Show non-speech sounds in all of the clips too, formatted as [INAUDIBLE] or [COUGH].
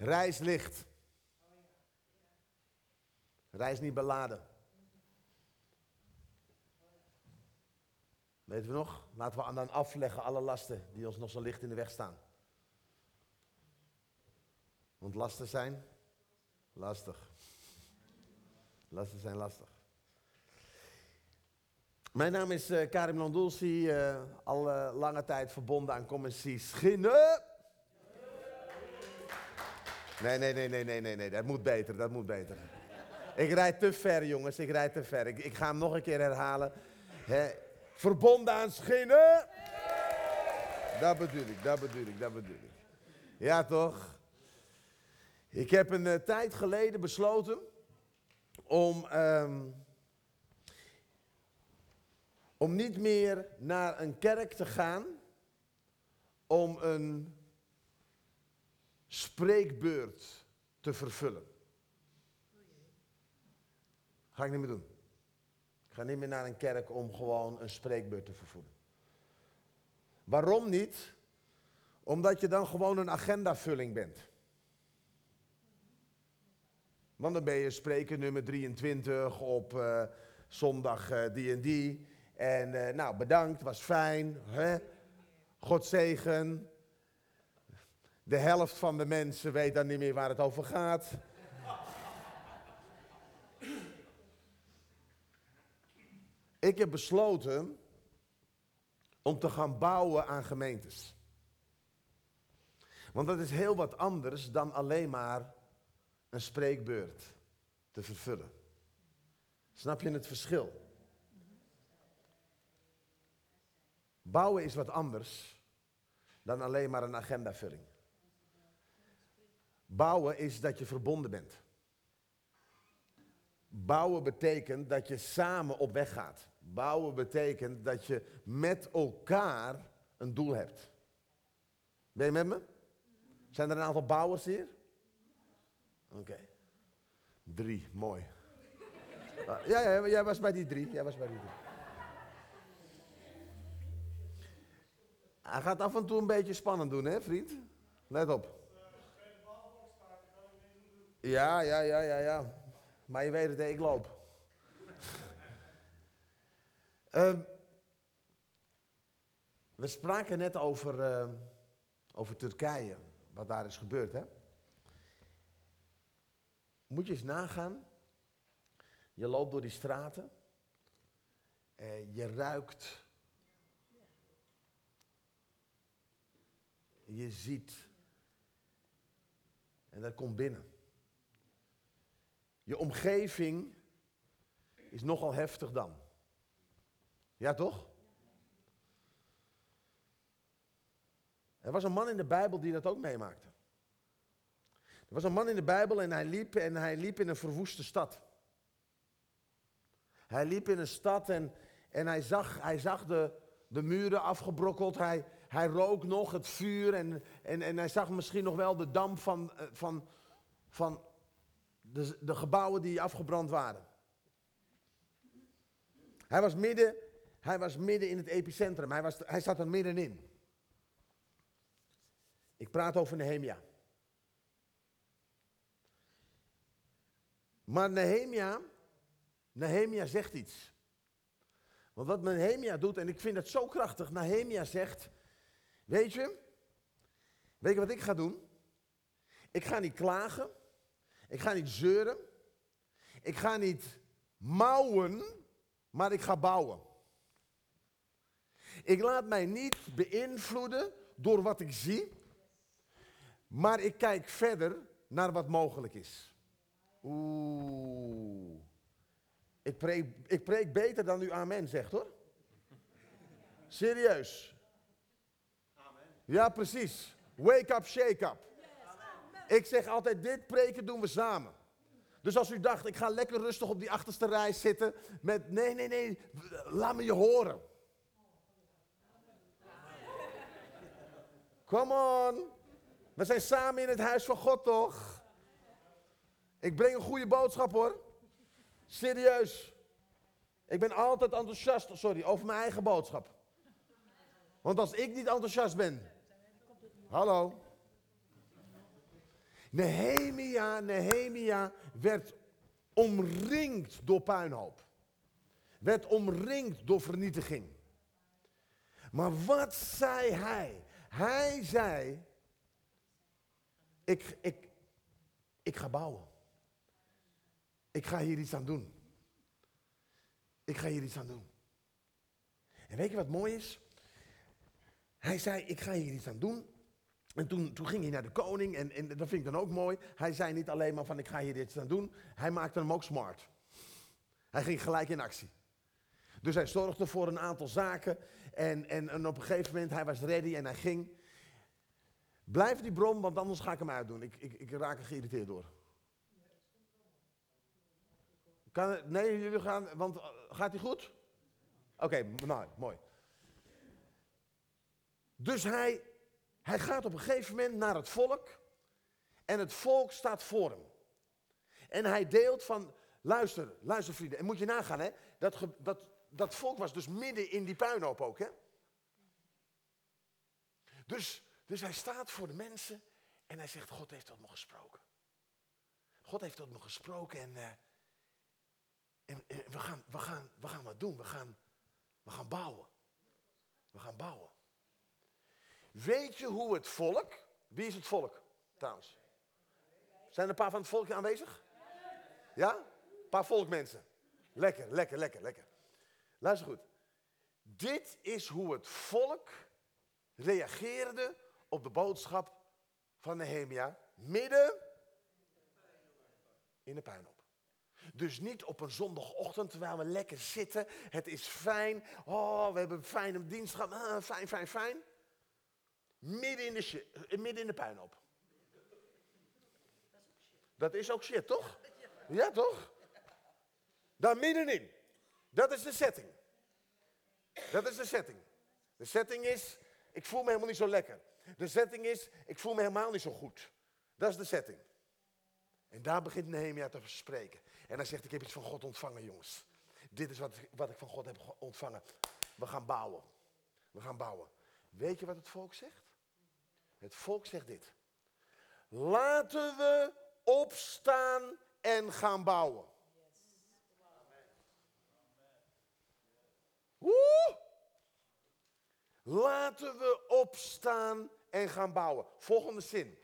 Reis licht. Reis niet beladen. Weten we nog? Laten we dan afleggen alle lasten die ons nog zo licht in de weg staan. Want lasten zijn lastig. Lasten zijn lastig. Mijn naam is uh, Karim Landulsi, uh, al uh, lange tijd verbonden aan Commissie Schinnen. Nee, nee, nee, nee, nee, nee, nee, dat moet beter, dat moet beter. Ik rijd te ver, jongens, ik rijd te ver. Ik, ga hem nog een keer herhalen. He, verbonden aan Schinnen. Dat bedoel ik, dat bedoel ik, dat bedoel ik. Ja, toch? Ik heb een uh, tijd geleden besloten om, um, om niet meer naar een kerk te gaan om een spreekbeurt te vervullen. Ga ik niet meer doen. Ik ga niet meer naar een kerk om gewoon een spreekbeurt te vervullen. Waarom niet? Omdat je dan gewoon een agendavulling bent. Want dan ben je spreker nummer 23 op uh, zondag uh, die en die. En uh, nou, bedankt, was fijn. Hè? God zegen. De helft van de mensen weet dan niet meer waar het over gaat. Ik heb besloten om te gaan bouwen aan gemeentes. Want dat is heel wat anders dan alleen maar een spreekbeurt te vervullen. Snap je het verschil? Bouwen is wat anders dan alleen maar een agendavulling. Bouwen is dat je verbonden bent. Bouwen betekent dat je samen op weg gaat. Bouwen betekent dat je met elkaar een doel hebt. Ben je met me? Zijn er een aantal bouwers hier? Oké. Drie, mooi. Uh, ja, ja, jij was bij die drie. Jij was bij die drie. Hij gaat af en toe een beetje spannend doen, hè, vriend? Let op. Ja, ja, ja, ja, ja. Maar je weet het, ik loop. um, [LAUGHS] we spraken net over, uh, over Turkije, wat daar is gebeurd, hè? Moet je eens nagaan. Je loopt door die straten. Uh, je ruikt. Je ziet. En dat komt binnen. Je omgeving is nogal heftig dan. Ja, toch? Er was een man in de Bijbel die dat ook meemaakte. Er was een man in de Bijbel en hij liep en hij liep in een verwoeste stad. Hij liep in een stad en, en hij zag, hij zag de, de muren afgebrokkeld. Hij, hij rook nog het vuur en, en, en hij zag misschien nog wel de damp van, eh, van, van de, de gebouwen die afgebrand waren. Hij was midden, hij was midden in het epicentrum. Hij, was, hij zat er middenin. Ik praat over Nehemia. Maar Nehemia, Nehemia zegt iets. Want wat Nehemia doet, en ik vind het zo krachtig, Nehemia zegt, weet je, weet je wat ik ga doen? Ik ga niet klagen, ik ga niet zeuren, ik ga niet mouwen, maar ik ga bouwen. Ik laat mij niet beïnvloeden door wat ik zie, maar ik kijk verder naar wat mogelijk is. Oeh. Ik preek, ik preek beter dan u amen zegt hoor. Serieus. Amen. Ja, precies. Wake up, shake up. Ik zeg altijd, dit preken doen we samen. Dus als u dacht, ik ga lekker rustig op die achterste rij zitten met, nee, nee, nee, laat me je horen. Come on. We zijn samen in het huis van God, toch? Ik breng een goede boodschap hoor. Serieus. Ik ben altijd enthousiast, sorry, over mijn eigen boodschap. Want als ik niet enthousiast ben. Hallo. Nehemia, Nehemia werd omringd door puinhoop. Werd omringd door vernietiging. Maar wat zei hij? Hij zei, ik, ik, ik ga bouwen. Ik ga hier iets aan doen. Ik ga hier iets aan doen. En weet je wat mooi is? Hij zei, ik ga hier iets aan doen. En toen, toen ging hij naar de koning en, en dat vind ik dan ook mooi. Hij zei niet alleen maar van ik ga hier iets aan doen. Hij maakte hem ook smart. Hij ging gelijk in actie. Dus hij zorgde voor een aantal zaken. En, en, op een gegeven moment, hij was ready en hij ging. Blijf die bron, want anders ga ik hem uitdoen. Ik, ik, ik raak er geïrriteerd door. Kan, nee, jullie gaan, want uh, gaat hij goed? Oké, nou, mooi. Dus hij, hij gaat op een gegeven moment naar het volk. En het volk staat voor hem. En hij deelt van, luister, luister vrienden. En moet je nagaan, hè. Dat, dat, dat volk was dus midden in die puinhoop ook, hè. Dus, dus hij staat voor de mensen en hij zegt, God heeft tot me gesproken. God heeft tot me gesproken en, en, en, we, gaan, we, gaan, we gaan wat doen. We gaan, we gaan bouwen. We gaan bouwen. Weet je hoe het volk, wie is het volk trouwens? Zijn er een paar van het volk aanwezig? Ja? Een paar volkmensen. Lekker, lekker, lekker, lekker. Luister goed. Dit is hoe het volk reageerde op de boodschap van Nehemia midden in de puinhoop. Dus niet op een zondagochtend terwijl we lekker zitten. Het is fijn. Oh, we hebben een fijne dienst gehad. Ah, fijn, fijn, fijn. Midden in de, shit, midden in de puinhoop. Dat is ook shit, toch? Ja, toch? Daar middenin. Dat is de setting. Dat is de setting. De setting is, ik voel me helemaal niet zo lekker. De setting is, ik voel me helemaal niet zo goed. Dat is de setting. En daar begint Nehemia te spreken. En hij zegt, ik heb iets van God ontvangen, jongens. Dit is wat, wat ik van God heb ontvangen. We gaan bouwen. We gaan bouwen. Weet je wat het volk zegt? Het volk zegt dit. Laten we opstaan en gaan bouwen. Woe! Laten we opstaan en gaan bouwen. Volgende zin.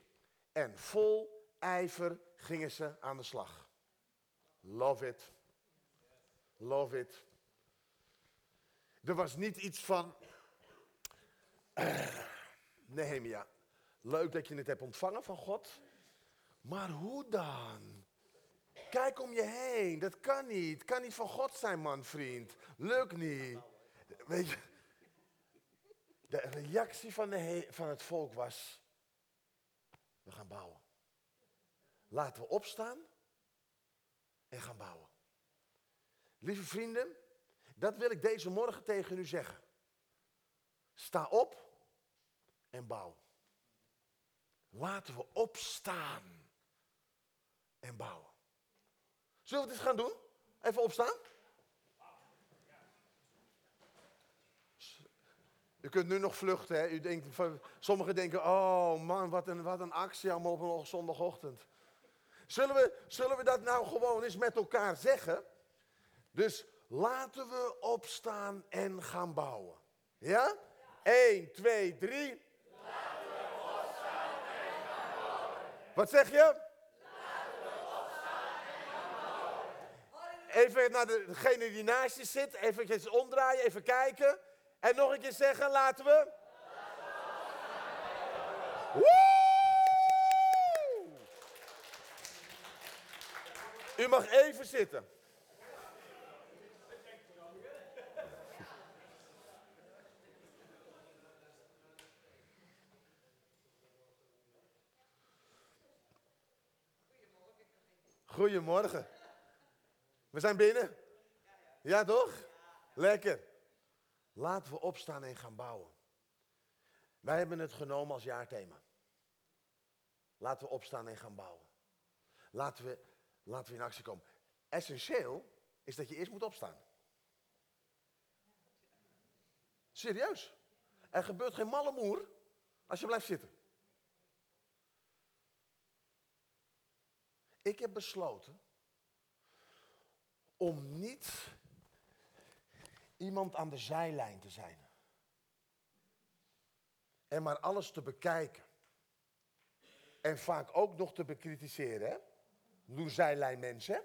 En vol ijver gingen ze aan de slag. Love it. Love it. Er was niet iets van. Uh, [CLEARS THROAT] Nehemia, leuk dat je het hebt ontvangen van God. Maar hoe dan? Kijk om je heen, dat kan niet. Kan niet van God zijn, man, vriend. Lukt niet. Weet je, de reactie van, de van het volk was, we gaan bouwen. Laten we opstaan en gaan bouwen. Lieve vrienden, dat wil ik deze morgen tegen u zeggen. Sta op en bouw. Laten we opstaan en bouwen. Zullen we het gaan doen? Even opstaan. U kunt nu nog vluchten. Hè? U denkt, sommigen denken, oh man, wat een, wat een actie allemaal op een zondagochtend. Zullen we, zullen we dat nou gewoon eens met elkaar zeggen? Dus laten we opstaan en gaan bouwen. Ja? 1, 2, 3. Laten we opstaan en gaan bouwen. Wat zeg je? Even naar degene die naast je zit, even omdraaien, even kijken. En nog een keer zeggen, laten we. Woe! U mag even zitten. Goedemorgen. We zijn binnen. Ja, toch? Lekker. Laten we opstaan en gaan bouwen. Wij hebben het genomen als jaarthema. Laten we opstaan en gaan bouwen. Laten we, laten we in actie komen. Essentieel is dat je eerst moet opstaan. Serieus. Er gebeurt geen malle moer als je blijft zitten. Ik heb besloten om niet iemand aan de zijlijn te zijn. En maar alles te bekijken. En vaak ook nog te bekritiseren. Hè? Doen zijlijn mensen.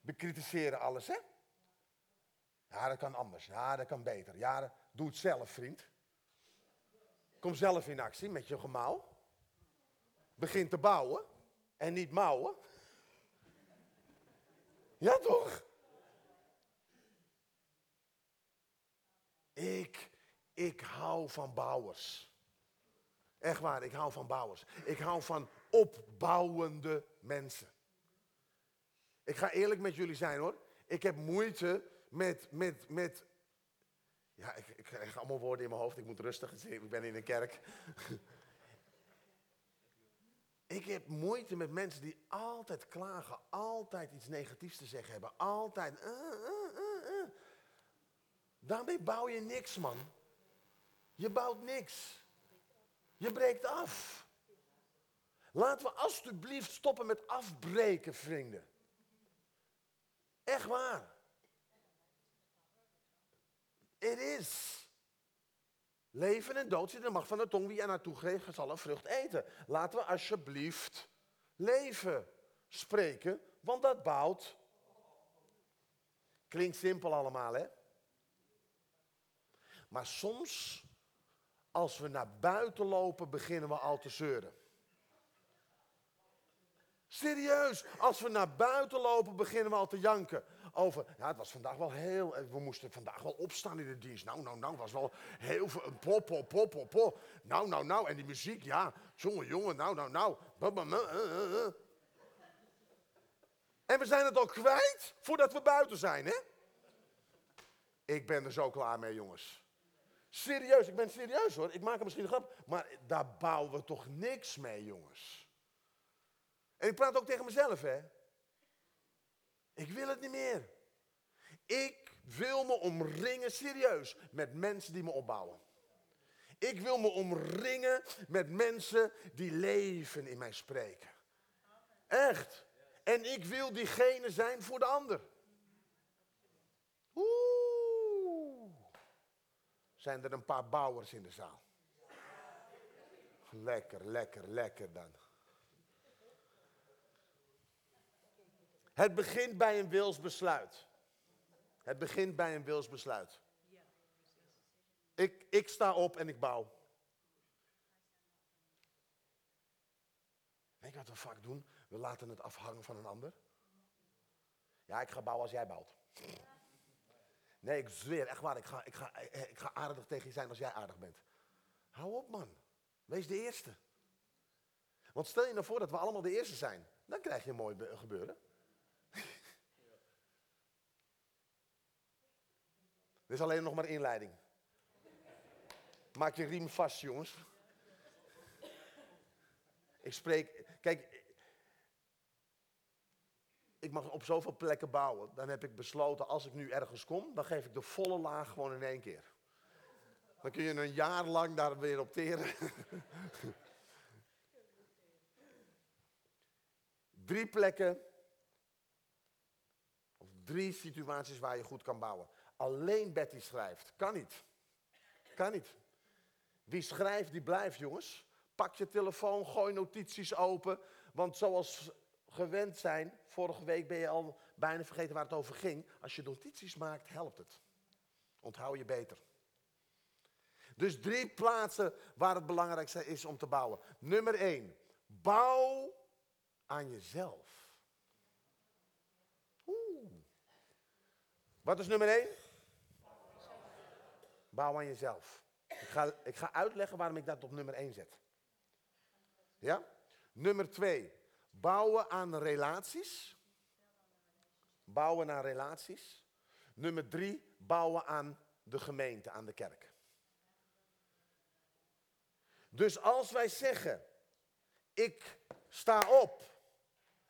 Bekritiseren alles, hè? Ja, dat kan anders. Ja, dat kan beter. Ja, doe het zelf, vriend. Kom zelf in actie met je gemouw. Begin te bouwen en niet mouwen. Ja, toch? Ik, ik hou van bouwers. Echt waar, ik hou van bouwers. Ik hou van opbouwende mensen. Ik ga eerlijk met jullie zijn hoor. Ik heb moeite met, met, met. Ja, ik, ik krijg allemaal woorden in mijn hoofd. Ik moet rustig. Ik ben in een kerk. Ik heb moeite met mensen die altijd klagen, altijd iets negatiefs te zeggen hebben, altijd. Uh, uh, uh, Daarmee bouw je niks, man. Je bouwt niks. Je breekt af. Laten we alstublieft stoppen met afbreken, vrienden. Echt waar. Het is. Leven en dood zit in de macht van de tong. Wie er naartoe geeft, zal een vrucht eten. Laten we alsjeblieft leven spreken, want dat bouwt. Klinkt simpel allemaal, hè? Maar soms, als we naar buiten lopen, beginnen we al te zeuren. Serieus, als we naar buiten lopen, beginnen we al te janken. Over, ja, het was vandaag wel heel, eh, we moesten vandaag wel opstaan in de dienst. Nou, nou, nou, was wel heel veel, pop, pop, pop, pop, pop. Nou, nou, nou, en die muziek, ja, jongen, jongen, nou, nou, nou. Eh, eh, en we zijn het al kwijt voordat we buiten zijn, hè? Ik ben er zo klaar mee, jongens. Serieus, ik ben serieus hoor. Ik maak er misschien een grap, maar daar bouwen we toch niks mee, jongens. En ik praat ook tegen mezelf, hè. Ik wil het niet meer. Ik wil me omringen, serieus, met mensen die me opbouwen. Ik wil me omringen met mensen die leven in mij spreken. Echt. En ik wil diegene zijn voor de ander. Oeh. Zijn er een paar bouwers in de zaal? Lekker, lekker, lekker dan. Het begint bij een wilsbesluit. Het begint bij een wilsbesluit. Ik, ik sta op en ik bouw. Weet je wat we vaak doen? We laten het afhangen van een ander. Ja, ik ga bouwen als jij bouwt. Nee, ik zweer, echt waar. Ik ga, ik, ga, ik ga aardig tegen je zijn als jij aardig bent. Hou op, man. Wees de eerste. Want stel je nou voor dat we allemaal de eerste zijn. Dan krijg je een mooi gebeuren. Dit is alleen nog maar inleiding. Maak je riem vast, jongens. Ik spreek, kijk, ik mag op zoveel plekken bouwen. Dan heb ik besloten, als ik nu ergens kom, dan geef ik de volle laag gewoon in één keer. Dan kun je een jaar lang daar weer opteren. Drie plekken, of drie situaties waar je goed kan bouwen. Alleen Betty schrijft. Kan niet. Kan niet. Wie schrijft, die blijft, jongens. Pak je telefoon, gooi notities open. Want zoals gewend zijn, vorige week ben je al bijna vergeten waar het over ging. Als je notities maakt, helpt het. Onthoud je beter. Dus drie plaatsen waar het belangrijkste is om te bouwen. Nummer één, bouw aan jezelf. Oeh. Wat is nummer één? Bouw aan jezelf. Ik ga, ik ga uitleggen waarom ik dat op nummer 1 zet. Ja? Nummer 2. Bouwen aan relaties. Bouwen aan relaties. Nummer 3. Bouwen aan de gemeente, aan de kerk. Dus als wij zeggen, ik sta op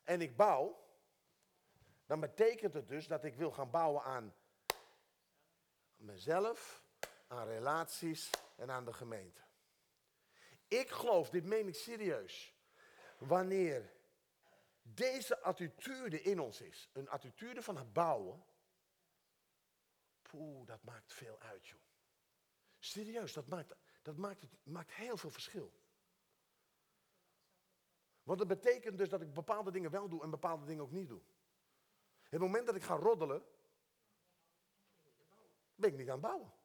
en ik bouw, dan betekent het dus dat ik wil gaan bouwen aan mezelf, aan relaties en aan de gemeente. Ik geloof, dit meen ik serieus, wanneer deze attitude in ons is, een attitude van het bouwen, poeh, dat maakt veel uit, joh. Serieus, dat maakt, dat maakt, het, maakt heel veel verschil. Want dat betekent dus dat ik bepaalde dingen wel doe en bepaalde dingen ook niet doe. Het moment dat ik ga roddelen, ben ik niet aan het bouwen.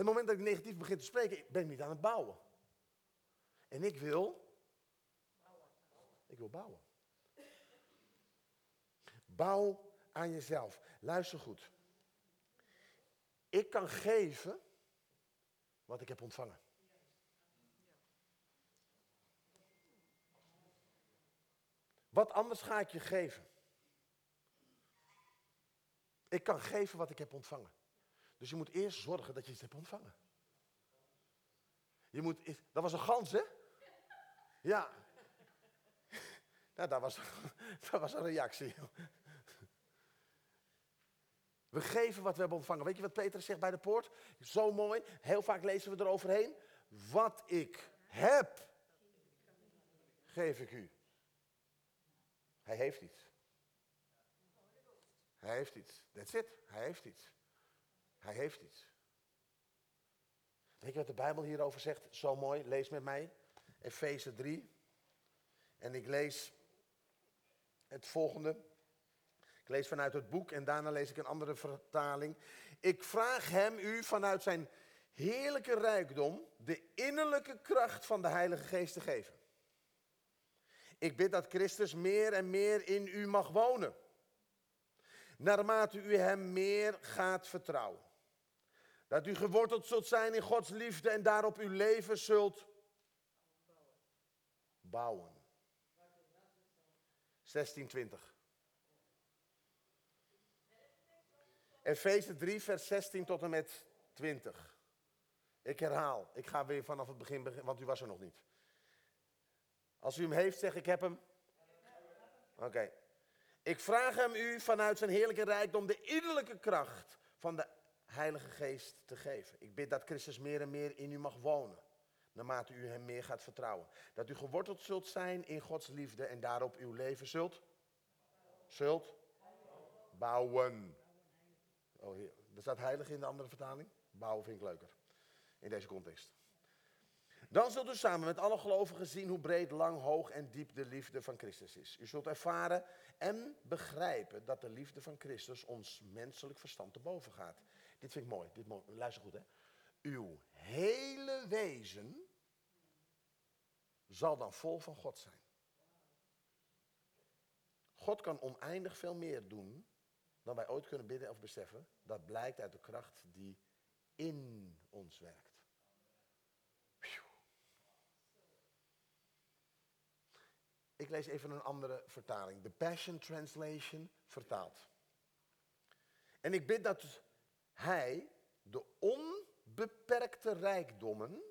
Het moment dat ik negatief begin te spreken, ben ik niet aan het bouwen. En ik wil. Ik wil bouwen. Bouw aan jezelf. Luister goed. Ik kan geven wat ik heb ontvangen. Wat anders ga ik je geven? Ik kan geven wat ik heb ontvangen. Dus je moet eerst zorgen dat je iets hebt ontvangen. Je moet, dat was een gans, hè? Ja. Nou, dat was, [LAUGHS] dat was een reactie. We geven wat we hebben ontvangen. Weet je wat Peter zegt bij de poort? Zo mooi. Heel vaak lezen we eroverheen. Wat ik heb, geef ik u. Hij heeft iets. Hij heeft iets. That's it. Hij heeft iets. Hij heeft iets. Weet je wat de Bijbel hierover zegt? Zo mooi. Lees met mij. Efeze 3. En ik lees het volgende. Ik lees vanuit het boek en daarna lees ik een andere vertaling. Ik vraag hem u vanuit zijn heerlijke rijkdom de innerlijke kracht van de Heilige Geest te geven. Ik bid dat Christus meer en meer in u mag wonen. Naarmate u hem meer gaat vertrouwen. Dat u geworteld zult zijn in Gods liefde en daarop uw leven zult bouwen. 1620. Efeze 3, vers 16 tot en met 20. Ik herhaal, ik ga weer vanaf het begin, beginnen, want u was er nog niet. Als u hem heeft, zeg ik heb hem. Oké. Ik vraag hem u vanuit zijn heerlijke rijkdom de innerlijke kracht van de Heilige Geest te geven. Ik bid dat Christus meer en meer in u mag wonen, naarmate u hem meer gaat vertrouwen. Dat u geworteld zult zijn in Gods liefde en daarop uw leven zult, zult bouwen. Oh, hier. Er staat heilig in de andere vertaling. Bouwen vind ik leuker in deze context. Dan zult u samen met alle gelovigen zien hoe breed, lang, hoog en diep de liefde van Christus is. U zult ervaren en begrijpen dat de liefde van Christus ons menselijk verstand te boven gaat. Dit vind ik mooi. Dit. Luister goed, hè. Uw hele wezen zal dan vol van God zijn. God kan oneindig veel meer doen dan wij ooit kunnen bidden of beseffen. Dat blijkt uit de kracht die in ons werkt. Ik lees even een andere vertaling. De Passion Translation vertaalt. En ik bid dat hij de onbeperkte rijkdommen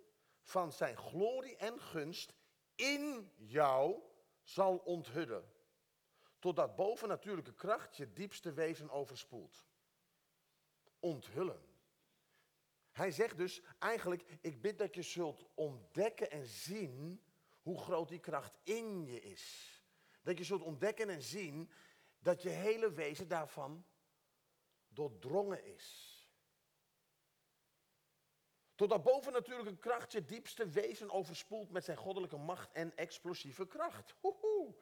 van zijn glorie en gunst in jou zal onthullen. Totdat bovennatuurlijke kracht je diepste wezen overspoelt. Onthullen. Hij zegt dus eigenlijk, ik bid dat je zult ontdekken en zien hoe groot die kracht in je is. Dat je zult ontdekken en zien dat je hele wezen daarvan doordrongen is. Totdat bovennatuurlijke kracht je diepste wezen overspoelt met zijn goddelijke macht en explosieve kracht. Hoehoe.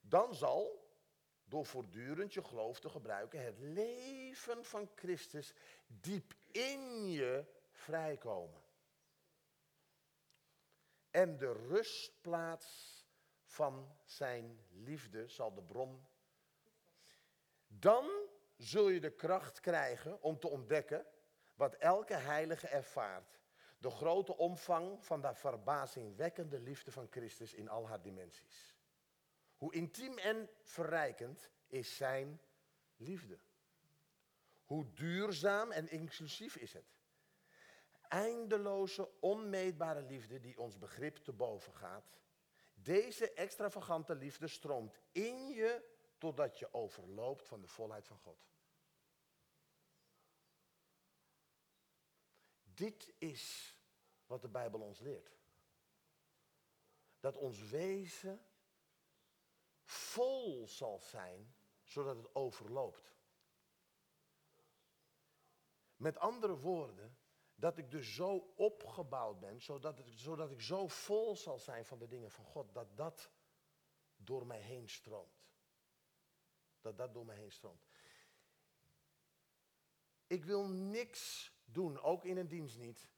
Dan zal, door voortdurend je geloof te gebruiken, het leven van Christus diep in je vrijkomen. En de rustplaats van zijn liefde zal de bron. Dan zul je de kracht krijgen om te ontdekken wat elke heilige ervaart. De grote omvang van de verbazingwekkende liefde van Christus in al haar dimensies. Hoe intiem en verrijkend is zijn liefde. Hoe duurzaam en inclusief is het eindeloze, onmeetbare liefde die ons begrip te boven gaat. Deze extravagante liefde stroomt in je totdat je overloopt van de volheid van God. Dit is wat de Bijbel ons leert. Dat ons wezen vol zal zijn, zodat het overloopt. Met andere woorden, dat ik dus zo opgebouwd ben, zodat, ik, zodat ik zo vol zal zijn van de dingen van God, dat dat door mij heen stroomt. Dat dat door mij heen stroomt. Ik wil niks doen, ook in een dienst niet,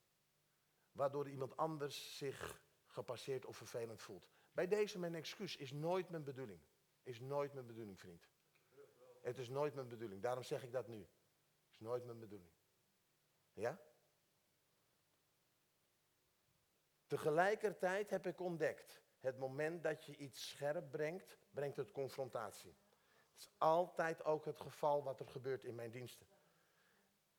waardoor iemand anders zich gepasseerd of vervelend voelt. Bij deze mijn excuus is nooit mijn bedoeling. Is nooit mijn bedoeling, vriend. Het is nooit mijn bedoeling. Daarom zeg ik dat nu. Is nooit mijn bedoeling. Ja? Tegelijkertijd heb ik ontdekt, het moment dat je iets scherp brengt, brengt het confrontatie. Het is altijd ook het geval wat er gebeurt in mijn diensten.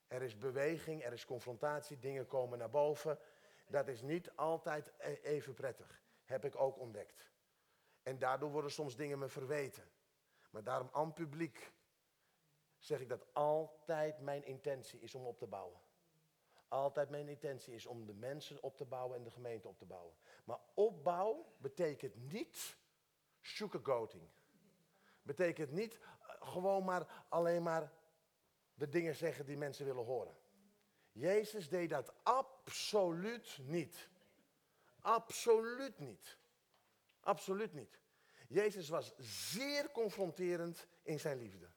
Er is beweging, er is confrontatie, dingen komen naar boven. Dat is niet altijd e- even prettig, heb ik ook ontdekt. En daardoor worden soms dingen me verweten. Maar daarom aan publiek zeg ik dat altijd mijn intentie is om op te bouwen. Altijd mijn intentie is om de mensen op te bouwen en de gemeente op te bouwen. Maar opbouw betekent niet sugarcoating. Betekent niet eh, gewoon maar alleen maar de dingen zeggen die mensen willen horen. Jezus deed dat absoluut niet. Absoluut niet. Absoluut niet. Jezus was zeer confronterend in zijn liefde.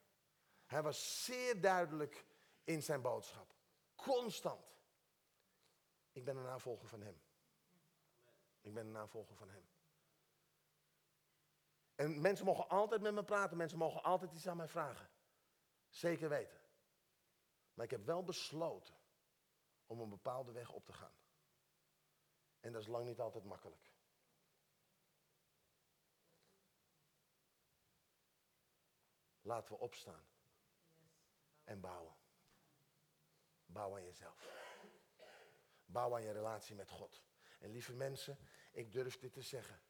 Hij was zeer duidelijk in zijn boodschap. Constant. Ik ben een navolger van hem. Ik ben een navolger van hem. En mensen mogen altijd met me praten, mensen mogen altijd iets aan mij vragen. Zeker weten. Maar ik heb wel besloten om een bepaalde weg op te gaan. En dat is lang niet altijd makkelijk. Laten we opstaan en bouwen. Bouw aan jezelf. Bouw aan je relatie met God. En lieve mensen, ik durf dit te zeggen.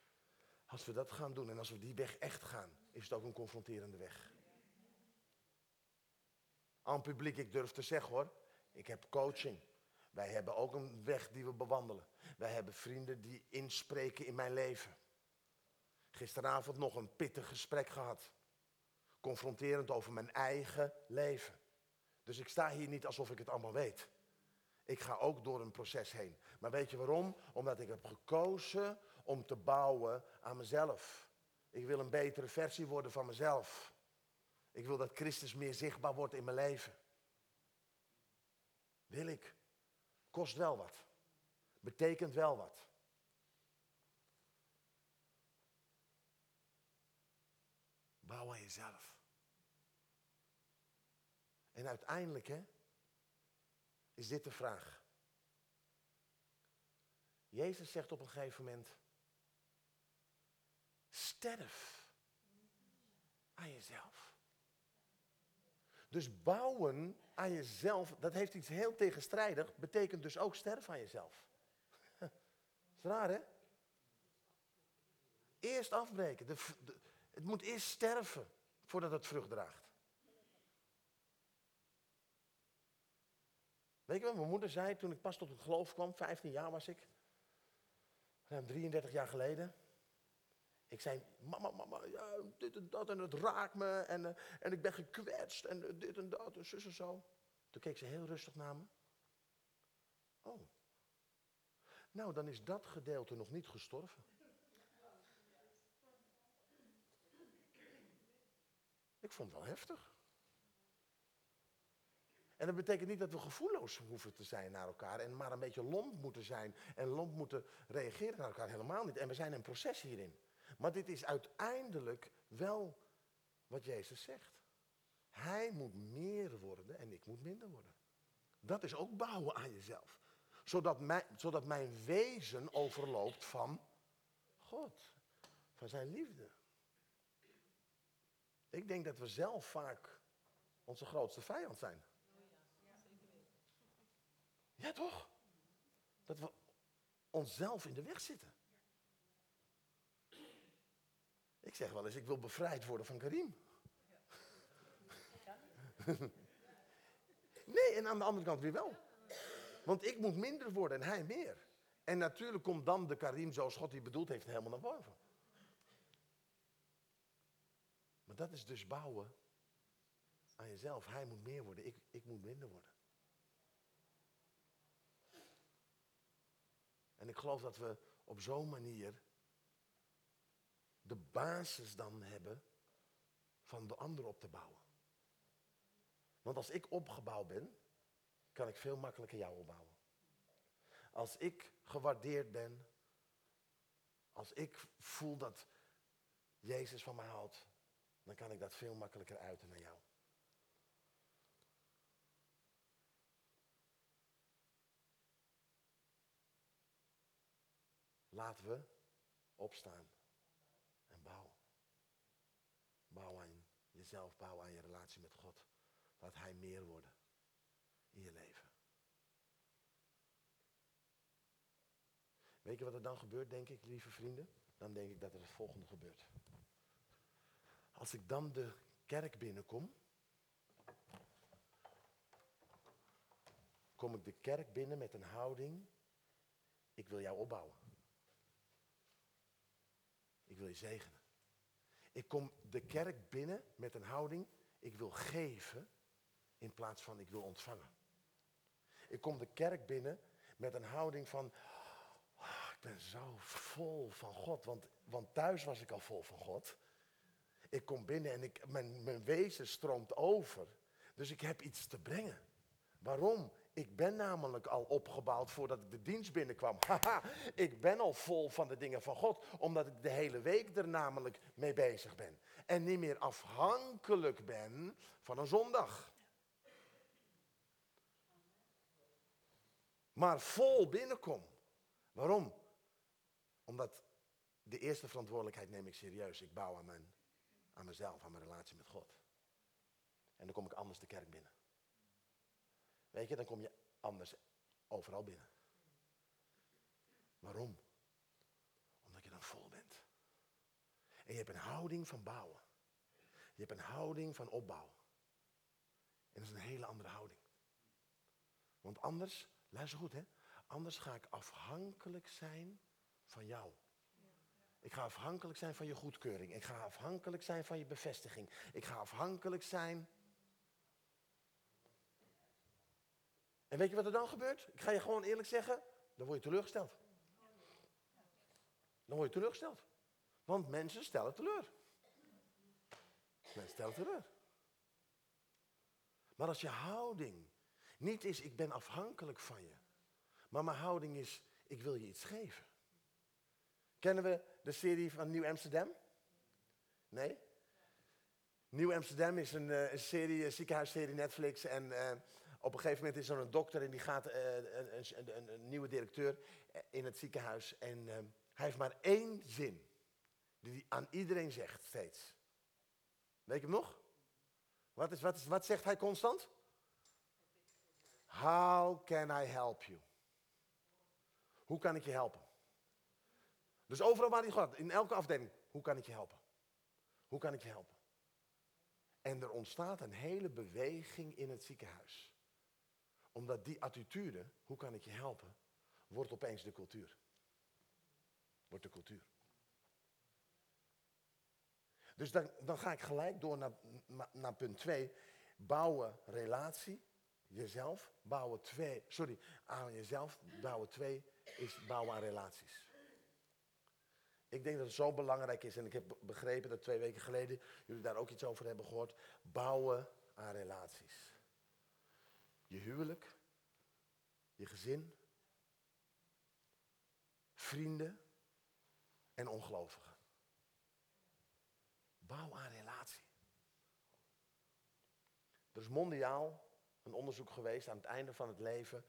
Als we dat gaan doen en als we die weg echt gaan, is het ook een confronterende weg. Aan publiek, ik durf te zeggen hoor, ik heb coaching. Wij hebben ook een weg die we bewandelen. Wij hebben vrienden die inspreken in mijn leven. Gisteravond nog een pittig gesprek gehad. Confronterend over mijn eigen leven. Dus ik sta hier niet alsof ik het allemaal weet. Ik ga ook door een proces heen. Maar weet je waarom? Omdat ik heb gekozen om te bouwen aan mezelf. Ik wil een betere versie worden van mezelf. Ik wil dat Christus meer zichtbaar wordt in mijn leven. Wil ik. Kost wel wat. Betekent wel wat. Bouw aan jezelf. En uiteindelijk, hè, is dit de vraag. Jezus zegt op een gegeven moment, sterf aan jezelf. Dus bouwen aan jezelf, dat heeft iets heel tegenstrijdig, betekent dus ook sterven aan jezelf. Dat [LAUGHS] is raar hè? Eerst afbreken. De, het moet eerst sterven voordat het vrucht draagt. Weet je wat mijn moeder zei toen ik pas tot het geloof kwam, 15 jaar was ik, ruim 33 jaar geleden. Ik zei, mama, mama, ja, dit en dat en het raakt me en, uh, en ik ben gekwetst en uh, dit en dat en zus en zo. Toen keek ze heel rustig naar me. Oh, nou dan is dat gedeelte nog niet gestorven. Ik vond het wel heftig. En dat betekent niet dat we gevoelloos hoeven te zijn naar elkaar en maar een beetje lomp moeten zijn en lomp moeten reageren naar elkaar. Helemaal niet. En we zijn een proces hierin. Maar dit is uiteindelijk wel wat Jezus zegt. Hij moet meer worden en ik moet minder worden. Dat is ook bouwen aan jezelf. Zodat mijn, zodat mijn wezen overloopt van God. Van zijn liefde. Ik denk dat we zelf vaak onze grootste vijand zijn. Ja, toch? Dat we onszelf in de weg zitten. Ik zeg wel eens, ik wil bevrijd worden van Karim. [LAUGHS] nee, en aan de andere kant weer wel. Want ik moet minder worden en hij meer. En natuurlijk komt dan de Karim zoals God die bedoeld heeft helemaal naar boven. Maar dat is dus bouwen aan jezelf. Hij moet meer worden, ik, ik moet minder worden. En ik geloof dat we op zo'n manier de basis dan hebben van de ander op te bouwen. Want als ik opgebouwd ben, kan ik veel makkelijker jou opbouwen. Als ik gewaardeerd ben, als ik voel dat Jezus van mij houdt, dan kan ik dat veel makkelijker uiten naar jou. Laten we opstaan en bouwen. Bouw aan jezelf, bouw aan je relatie met God. Laat Hij meer worden in je leven. Weet je wat er dan gebeurt, denk ik, lieve vrienden? Dan denk ik dat er het volgende gebeurt. Als ik dan de kerk binnenkom, kom ik de kerk binnen met een houding, ik wil jou opbouwen. Ik wil je zegenen. Ik kom de kerk binnen met een houding, ik wil geven in plaats van ik wil ontvangen. Ik kom de kerk binnen met een houding van, oh, ik ben zo vol van God, want, want thuis was ik al vol van God. Ik kom binnen en ik, mijn, mijn wezen stroomt over. Dus ik heb iets te brengen. Waarom? Ik ben namelijk al opgebouwd voordat ik de dienst binnenkwam. [LAUGHS] Haha, ik ben al vol van de dingen van God, omdat ik de hele week er namelijk mee bezig ben. En niet meer afhankelijk ben van een zondag. Maar vol binnenkom. Waarom? Omdat de eerste verantwoordelijkheid neem ik serieus. Ik bouw aan, mijn, aan mezelf, aan mijn relatie met God. En dan kom ik anders de kerk binnen. Weet je, dan kom je anders overal binnen. Waarom? Omdat je dan vol bent. En je hebt een houding van bouwen. Je hebt een houding van opbouw. En dat is een hele andere houding. Want anders, luister goed hè, anders ga ik afhankelijk zijn van jou. Ik ga afhankelijk zijn van je goedkeuring. Ik ga afhankelijk zijn van je bevestiging. Ik ga afhankelijk zijn En weet je wat er dan gebeurt? Ik ga je gewoon eerlijk zeggen, dan word je teleurgesteld. Dan word je teleurgesteld. Want mensen stellen teleur. Mensen stellen teleur. Maar als je houding niet is, ik ben afhankelijk van je. Maar mijn houding is, ik wil je iets geven. Kennen we de serie van Nieuw Amsterdam? Nee? Nieuw Amsterdam is een, uh, een serie, een ziekenhuisserie Netflix. En uh, op een gegeven moment is er een dokter en die gaat uh, een, een, een, nieuwe directeur in het ziekenhuis. En hij heeft maar één zin die hij aan iedereen zegt steeds. Weet je hem nog? Wat, is, wat, is, wat zegt hij constant? How can I help you? Hoe kan ik je helpen? Dus overal waar hij gaat, in elke afdeling, hoe kan ik je helpen? Hoe kan ik je helpen? En er ontstaat een hele beweging in het ziekenhuis. Omdat die attitude, hoe kan ik je helpen, wordt opeens de cultuur. Wordt de cultuur. Dus dan, dan ga ik gelijk door naar, naar punt 2. Bouwen relatie, jezelf. Bouwen twee, sorry, aan jezelf. Bouwen twee is bouwen aan relaties. Ik denk dat het zo belangrijk is, en ik heb begrepen dat twee weken geleden jullie daar ook iets over hebben gehoord. Bouwen aan relaties. Je huwelijk, je gezin, vrienden en ongelovigen. Bouw aan relatie. Er is mondiaal een onderzoek geweest aan het einde van het leven,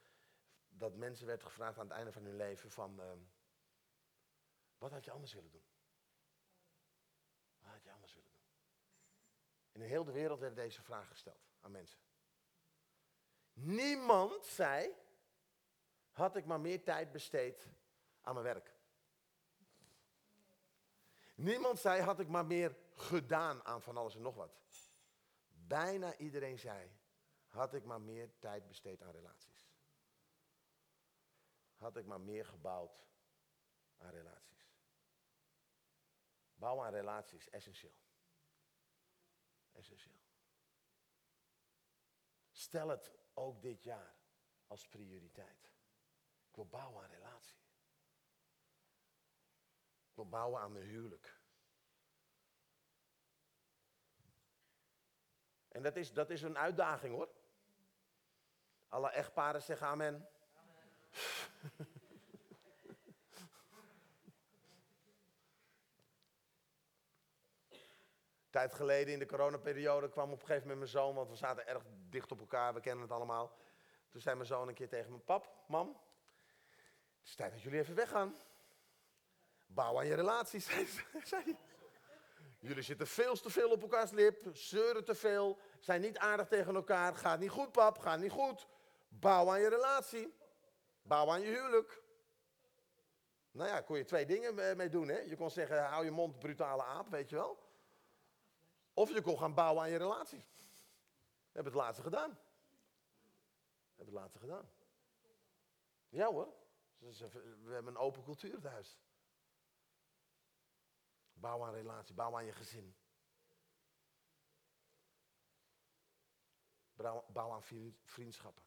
dat mensen werd gevraagd aan het einde van hun leven van, uh, wat had je anders willen doen? Wat had je anders willen doen? In heel de wereld werd deze vraag gesteld aan mensen. Niemand zei, had ik maar meer tijd besteed aan mijn werk. Niemand zei, had ik maar meer gedaan aan van alles en nog wat. Bijna iedereen zei, had ik maar meer tijd besteed aan relaties. Had ik maar meer gebouwd aan relaties. Bouwen aan relaties essentieel. Essentieel. Stel het ook dit jaar als prioriteit. Ik wil bouwen aan relatie. Ik wil bouwen aan mijn huwelijk. En dat is, dat is een uitdaging hoor. Alle echtparen zeggen amen. [LAUGHS] Tijd geleden in de coronaperiode kwam op een gegeven moment mijn zoon, want we zaten erg dicht op elkaar, we kennen het allemaal. Toen zei mijn zoon een keer tegen mijn pap, mam, het is tijd dat jullie even weggaan. Bouw aan je [LAUGHS] hij. Jullie zitten veel te veel op elkaars lip, zeuren te veel, zijn niet aardig tegen elkaar. Gaat niet goed, pap, gaat niet goed. Bouw aan je relatie. Bouw aan je huwelijk. Nou ja, kon je twee dingen mee doen. Hè? Je kon zeggen, hou je mond, brutale aap, weet je wel. Of je kon gaan bouwen aan je relatie. We hebben het laatste gedaan. We hebben het laatste gedaan. Ja hoor. We hebben een open cultuur thuis. Bouw aan relatie, bouw aan je gezin. Bouw aan vriendschappen.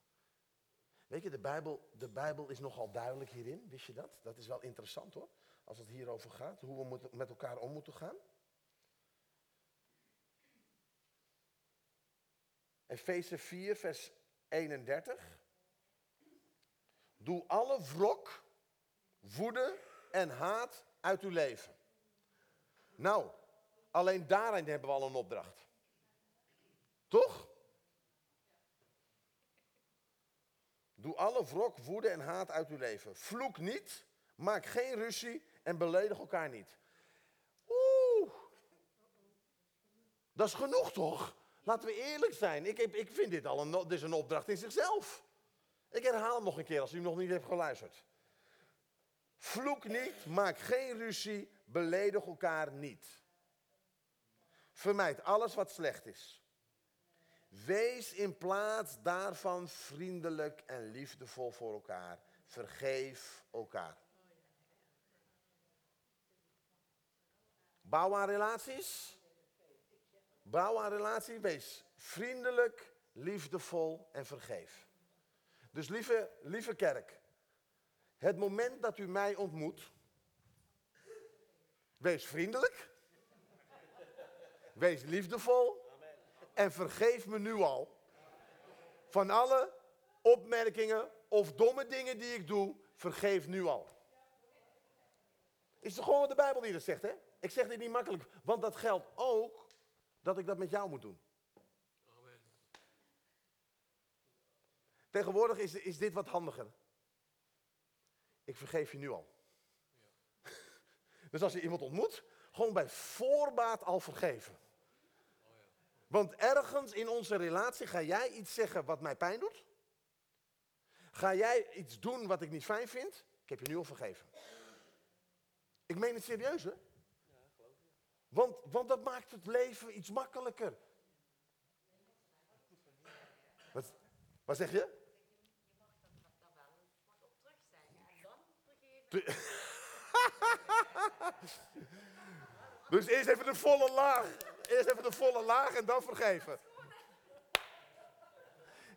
Weet je, de Bijbel, de Bijbel is nogal duidelijk hierin, wist je dat? Dat is wel interessant hoor, als het hierover gaat, hoe we met elkaar om moeten gaan. Efeze 4, vers 31. Doe alle wrok, woede en haat uit uw leven. Nou, alleen daarin hebben we al een opdracht. Toch? Doe alle wrok, woede en haat uit uw leven. Vloek niet, maak geen ruzie en beledig elkaar niet. Oeh, dat is genoeg toch? Laten we eerlijk zijn. Ik, ik vind dit al een, dit is een opdracht in zichzelf. Ik herhaal hem nog een keer als u nog niet heeft geluisterd. Vloek niet, maak geen ruzie, beledig elkaar niet. Vermijd alles wat slecht is. Wees in plaats daarvan vriendelijk en liefdevol voor elkaar. Vergeef elkaar. Bouw aan relaties. Bouw aan relatie. Wees vriendelijk, liefdevol en vergeef. Dus lieve, lieve kerk, het moment dat u mij ontmoet, wees vriendelijk, wees liefdevol en vergeef me nu al van alle opmerkingen of domme dingen die ik doe, vergeef nu al. Is het gewoon wat de Bijbel die dat zegt, hè? Ik zeg dit niet makkelijk, want dat geldt ook dat ik dat met jou moet doen. Amen. Tegenwoordig is, is dit wat handiger. Ik vergeef je nu al. Ja. [LAUGHS] dus als je iemand ontmoet, gewoon bij voorbaat al vergeven. Oh ja. Want ergens in onze relatie ga jij iets zeggen wat mij pijn doet. Ga jij iets doen wat ik niet fijn vind. Ik heb je nu al vergeven. Ik meen het serieus, hè? Want, want dat maakt het leven iets makkelijker. Wat, wat zeg je? Je mag daar wel wat op terug zeggen [LAUGHS] en dan vergeven. dus eerst even de volle laag. Eerst even de volle laag en dan vergeven.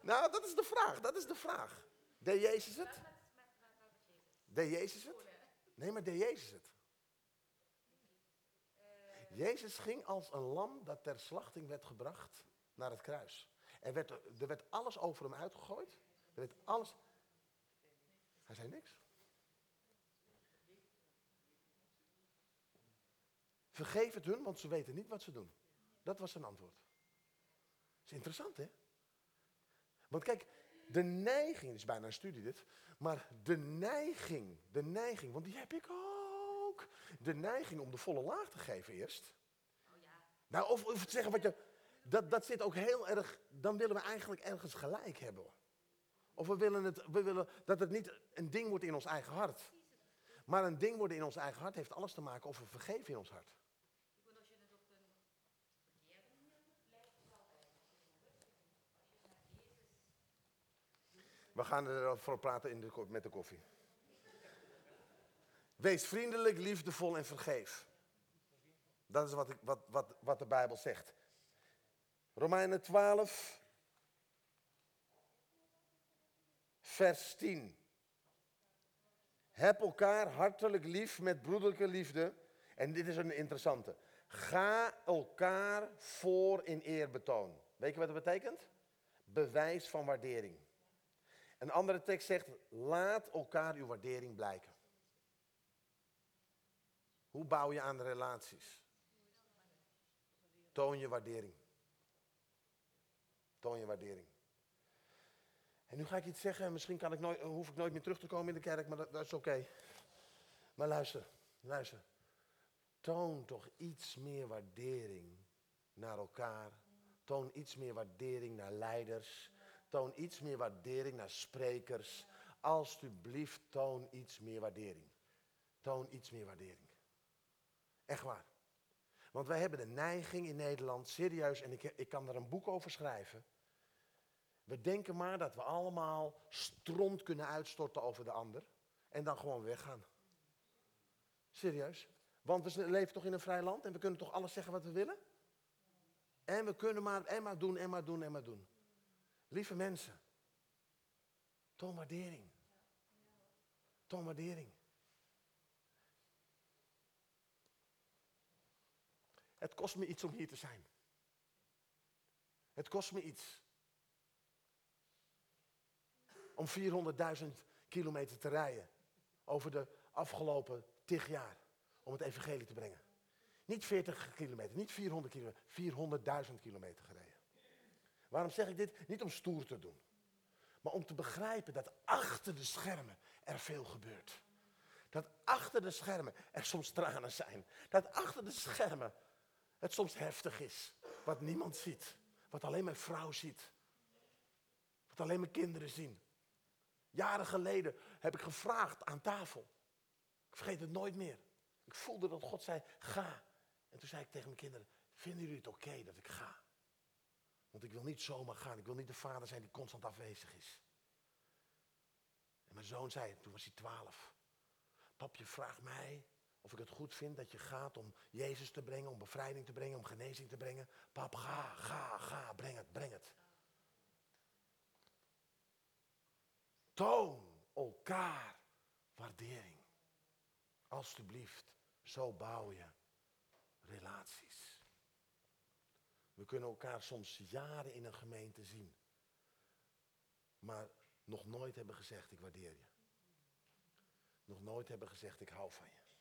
Nou, dat is de vraag. Dat is de vraag. Deed Jezus het? Deed Jezus het? Nee, maar deed Jezus het? Jezus ging als een lam dat ter slachting werd gebracht naar het kruis. Er werd, er werd alles over hem uitgegooid. Er werd alles. Hij zei niks. Vergeef het hun, want ze weten niet wat ze doen. Dat was zijn antwoord. Dat is interessant, hè? Want kijk, de neiging, is bijna een studie dit, maar de neiging, de neiging, want die heb ik ook de neiging om de volle laag te geven eerst. Oh ja. Nou, of, of zeggen wat je. Dat, dat zit ook heel erg. Dan willen we eigenlijk ergens gelijk hebben. Of we willen, het, we willen dat het niet een ding wordt in ons eigen hart. Maar een ding worden in ons eigen hart heeft alles te maken of we vergeven in ons hart. We gaan erover praten in de, met de koffie. Wees vriendelijk, liefdevol en vergeef. Dat is wat, ik, wat, wat, wat de Bijbel zegt. Romeinen 12, vers 10. Heb elkaar hartelijk lief met broederlijke liefde. En dit is een interessante. Ga elkaar voor in eerbetoon. Weet je wat dat betekent? Bewijs van waardering. Een andere tekst zegt, laat elkaar uw waardering blijken. Hoe bouw je aan de relaties? Toon je waardering. Toon je waardering. En nu ga ik iets zeggen, misschien kan ik nooit, hoef ik nooit meer terug te komen in de kerk, maar dat, dat is oké. Maar luister, luister. Toon toch iets meer waardering naar elkaar. Toon iets meer waardering naar leiders. Toon iets meer waardering naar sprekers. Alsjeblieft, toon iets meer waardering. Toon iets meer waardering. Echt waar. Want wij hebben de neiging in Nederland, serieus, en ik, ik kan er een boek over schrijven. We denken maar dat we allemaal stront kunnen uitstorten over de ander en dan gewoon weggaan. Serieus. Want we leven toch in een vrij land en we kunnen toch alles zeggen wat we willen? En we kunnen maar en maar doen en maar doen en maar doen. Lieve mensen, toon waardering. Waardering. Het kost me iets om hier te zijn. Het kost me iets. Om 400.000 kilometer te rijden. Over de afgelopen tig jaar. Om het evangelie te brengen. Niet 40 kilometer, niet 400 kilometer. 400.000 kilometer gereden. Waarom zeg ik dit? Niet om stoer te doen. Maar om te begrijpen dat achter de schermen er veel gebeurt. Dat achter de schermen er soms tranen zijn. Dat achter de schermen het soms heftig is. Wat niemand ziet. Wat alleen mijn vrouw ziet. Wat alleen mijn kinderen zien. Jaren geleden heb ik gevraagd aan tafel. Ik vergeet het nooit meer. Ik voelde dat God zei, ga. En toen zei ik tegen mijn kinderen, vinden jullie het oké dat ik ga? Want ik wil niet zomaar gaan. Ik wil niet de vader zijn die constant afwezig is. En mijn zoon zei, toen was hij twaalf. Papje, vraag mij of ik het goed vind dat je gaat om Jezus te brengen, om bevrijding te brengen, om genezing te brengen. Pap, ga, ga, ga, breng het, breng het. Toon elkaar waardering. Alsjeblieft, zo bouw je relaties. We kunnen elkaar soms jaren in een gemeente zien, maar nog nooit hebben gezegd ik waardeer je. Nog nooit hebben gezegd ik hou van je.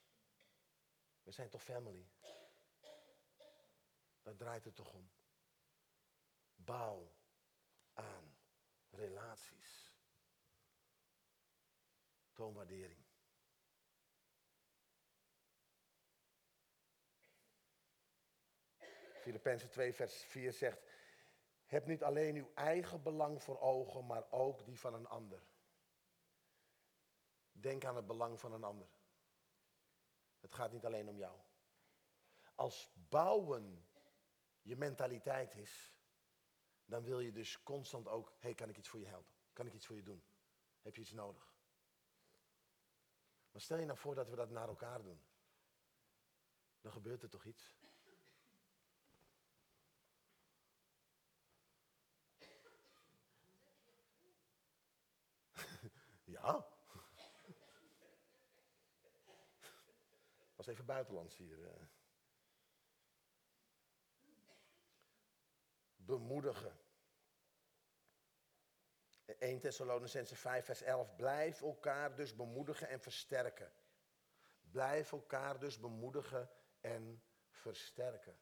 We zijn toch family? Daar draait het toch om. Bouw aan relaties. Toon waardering. Filippenzen 2 vers 4 zegt, heb niet alleen uw eigen belang voor ogen, maar ook die van een ander. Denk aan het belang van een ander. Het gaat niet alleen om jou. Als bouwen je mentaliteit is, dan wil je dus constant ook, hé, kan ik iets voor je helpen? Kan ik iets voor je doen? Heb je iets nodig? Maar stel je nou voor dat we dat naar elkaar doen. Dan gebeurt er toch iets? [LAUGHS] ja. Was even buitenlands hier. Eh. Bemoedigen. 1 Thessalonicense 5 vers 11. Blijf elkaar dus bemoedigen en versterken. Blijf elkaar dus bemoedigen en versterken.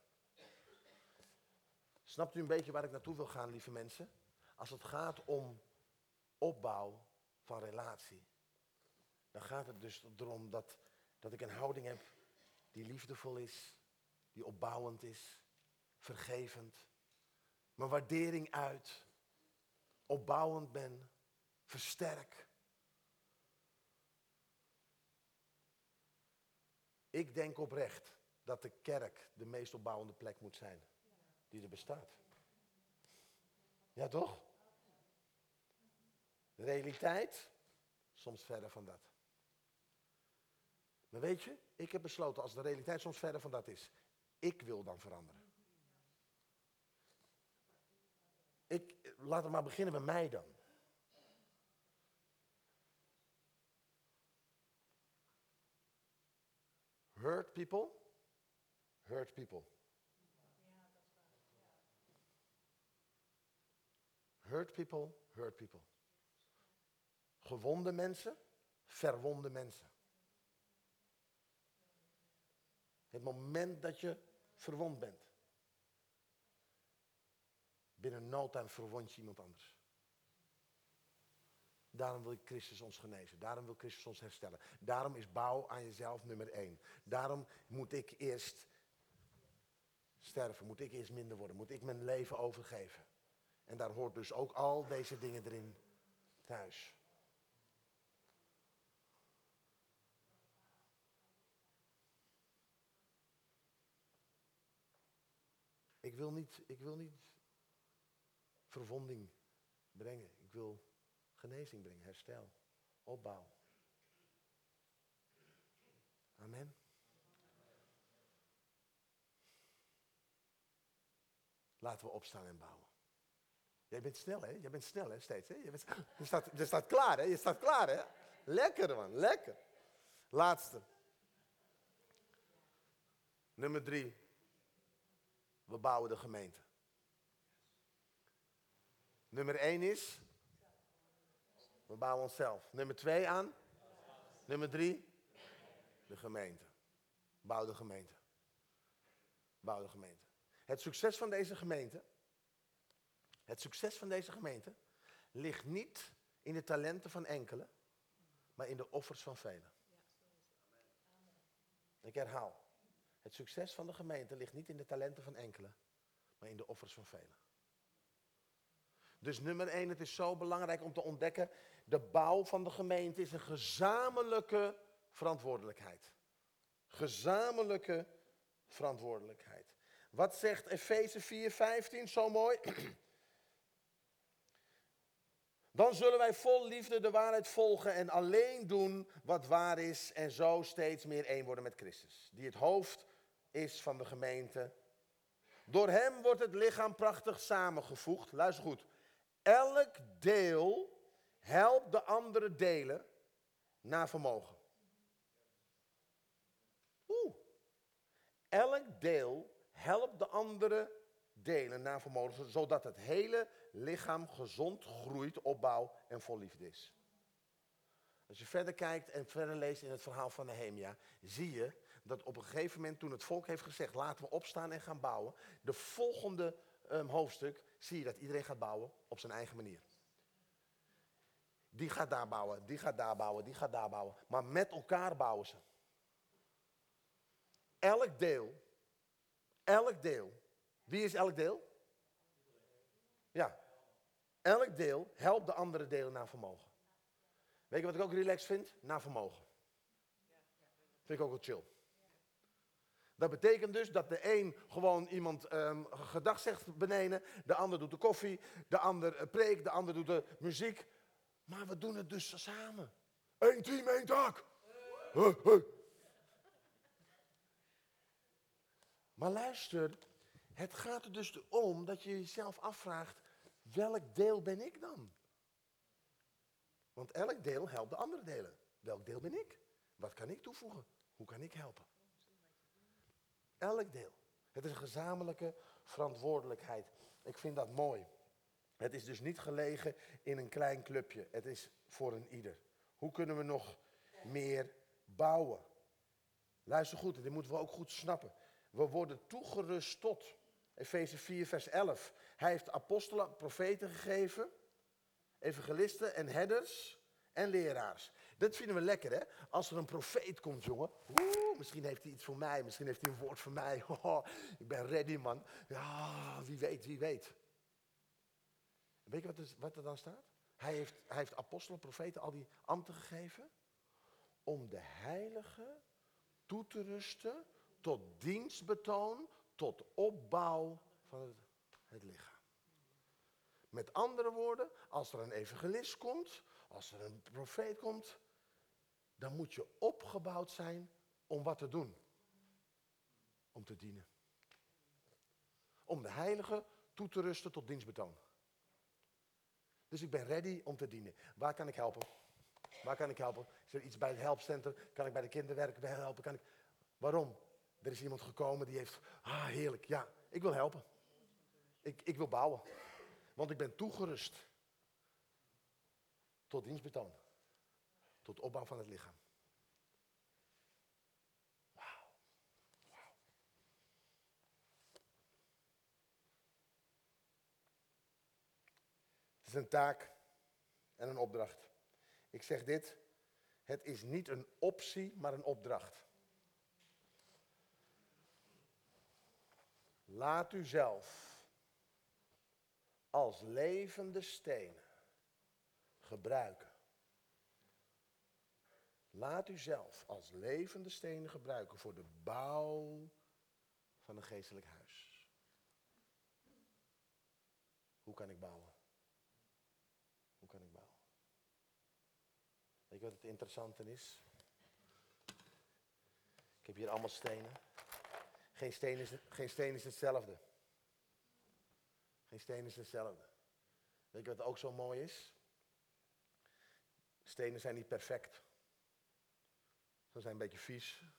Snapt u een beetje waar ik naartoe wil gaan, lieve mensen? Als het gaat om opbouw van relatie, dan gaat het dus erom dat dat ik een houding heb die liefdevol is, die opbouwend is, vergevend. Mijn waardering uit, opbouwend ben, versterk. Ik denk oprecht dat de kerk de meest opbouwende plek moet zijn die er bestaat. Ja, toch? Realiteit, soms verder van dat. Maar weet je, ik heb besloten als de realiteit soms verder van dat is, ik wil dan veranderen. Ik, laten we maar beginnen bij mij dan. Hurt people, hurt people. Hurt people, hurt people. Gewonde mensen, verwonde mensen. Het moment dat je verwond bent. Binnen no time verwond je iemand anders. Daarom wil Christus ons genezen. Daarom wil Christus ons herstellen. Daarom is bouw aan jezelf nummer één. Daarom moet ik eerst sterven. Moet ik eerst minder worden. Moet ik mijn leven overgeven. En daar hoort dus ook al deze dingen erin thuis. Ik wil niet, ik wil niet verwonding brengen. Ik wil genezing brengen, herstel, opbouw. Amen. Laten we opstaan en bouwen. Jij bent snel, hè? Jij bent snel, hè, steeds, hè? Je, bent, je, staat, je staat klaar, hè? Je staat klaar, hè? Lekker, man, lekker. Laatste. Nummer drie. We bouwen de gemeente. Nummer één is, we bouwen onszelf. Nummer twee aan, nummer drie, de gemeente. Bouw de gemeente. Bouw de gemeente. Het succes van deze gemeente, het succes van deze gemeente ligt niet in de talenten van enkelen, maar in de offers van velen. Ik herhaal. Het succes van de gemeente ligt niet in de talenten van enkelen, maar in de offers van velen. Dus nummer één, het is zo belangrijk om te ontdekken, de bouw van de gemeente is een gezamenlijke verantwoordelijkheid. Gezamenlijke verantwoordelijkheid. Wat zegt Efeze 4:15 zo mooi? [CLEARS THROAT] Dan zullen wij vol liefde de waarheid volgen en alleen doen wat waar is en zo steeds meer één worden met Christus, die het hoofd is van de gemeente. Door hem wordt het lichaam prachtig samengevoegd. Luister goed. Elk deel helpt de andere delen naar vermogen. Oeh. Elk deel helpt de andere delen naar vermogen, zodat het hele lichaam gezond groeit, opbouw en vol liefde is. Als je verder kijkt en verder leest in het verhaal van Nehemia, zie je dat op een gegeven moment toen het volk heeft gezegd, laten we opstaan en gaan bouwen, de volgende um, hoofdstuk zie je dat iedereen gaat bouwen op zijn eigen manier. Die gaat daar bouwen, die gaat daar bouwen, die gaat daar bouwen. Maar met elkaar bouwen ze. Elk deel, elk deel. Wie is elk deel? Ja. Elk deel helpt de andere delen naar vermogen. Weet je wat ik ook relaxed vind? Naar vermogen. Vind ik ook wel chill. Dat betekent dus dat de een gewoon iemand um, gedag zegt beneden, de ander doet de koffie, de ander uh, preekt, de ander doet de muziek. Maar we doen het dus samen. Eén team, één taak. Maar luister, het gaat er dus om dat je jezelf afvraagt, welk deel ben ik dan? Want elk deel helpt de andere delen. Welk deel ben ik? Wat kan ik toevoegen? Hoe kan ik helpen? Elk deel. Het is een gezamenlijke verantwoordelijkheid. Ik vind dat mooi. Het is dus niet gelegen in een klein clubje. Het is voor een ieder. Hoe kunnen we nog meer bouwen? Luister goed, dit moeten we ook goed snappen. We worden toegerust tot. Efeze 4, vers 11. Hij heeft apostelen, profeten gegeven, evangelisten en herders en leraars. Dat vinden we lekker, hè? Als er een profeet komt, jongen. Oeh, misschien heeft hij iets voor mij. Misschien heeft hij een woord voor mij. [LAUGHS] Ik ben ready, man. Ja, wie weet, wie weet. Weet je wat er, wat er dan staat? Hij heeft, hij heeft apostelen, profeten, al die ambten gegeven. Om de heilige toe te rusten tot dienstbetoon, tot opbouw van het, het lichaam. Met andere woorden, als er een evangelist komt, als er een profeet komt, dan moet je opgebouwd zijn om wat te doen. Om te dienen. Om de heilige toe te rusten tot dienstbetoon. Dus ik ben ready om te dienen. Waar kan ik helpen? Waar kan ik helpen? Is er iets bij het helpcentrum? Kan ik bij de kinderwerken helpen? Kan ik... Waarom? Er is iemand gekomen die heeft, ah heerlijk, ja, ik wil helpen. Ik, ik wil bouwen. Want ik ben toegerust tot dienstbetoon. Tot opbouw van het lichaam. Wauw. Het is een taak en een opdracht. Ik zeg dit, het is niet een optie, maar een opdracht. Laat u zelf als levende stenen gebruiken. Laat u zelf als levende stenen gebruiken voor de bouw van een geestelijk huis. Hoe kan ik bouwen? Hoe kan ik bouwen? Weet je wat het interessante is? Ik heb hier allemaal stenen. Geen steen is, geen steen is hetzelfde. Geen steen is hetzelfde. Weet je wat ook zo mooi is? Stenen zijn niet perfect. Ze zijn een beetje vies. Er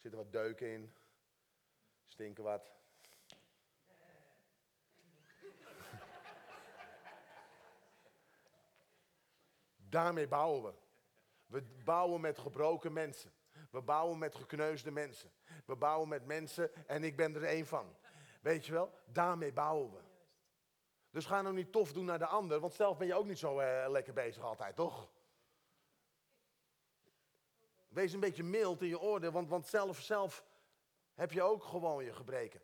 zitten wat deuken in. Stinken wat. [LAUGHS] Daarmee bouwen we. We bouwen met gebroken mensen. We bouwen met gekneusde mensen. We bouwen met mensen en ik ben er één van. Weet je wel? Daarmee bouwen we. Dus ga nou niet tof doen naar de ander, want zelf ben je ook niet zo uh, lekker bezig altijd, toch? Wees een beetje mild in je orde, want, want zelf, zelf heb je ook gewoon je gebreken.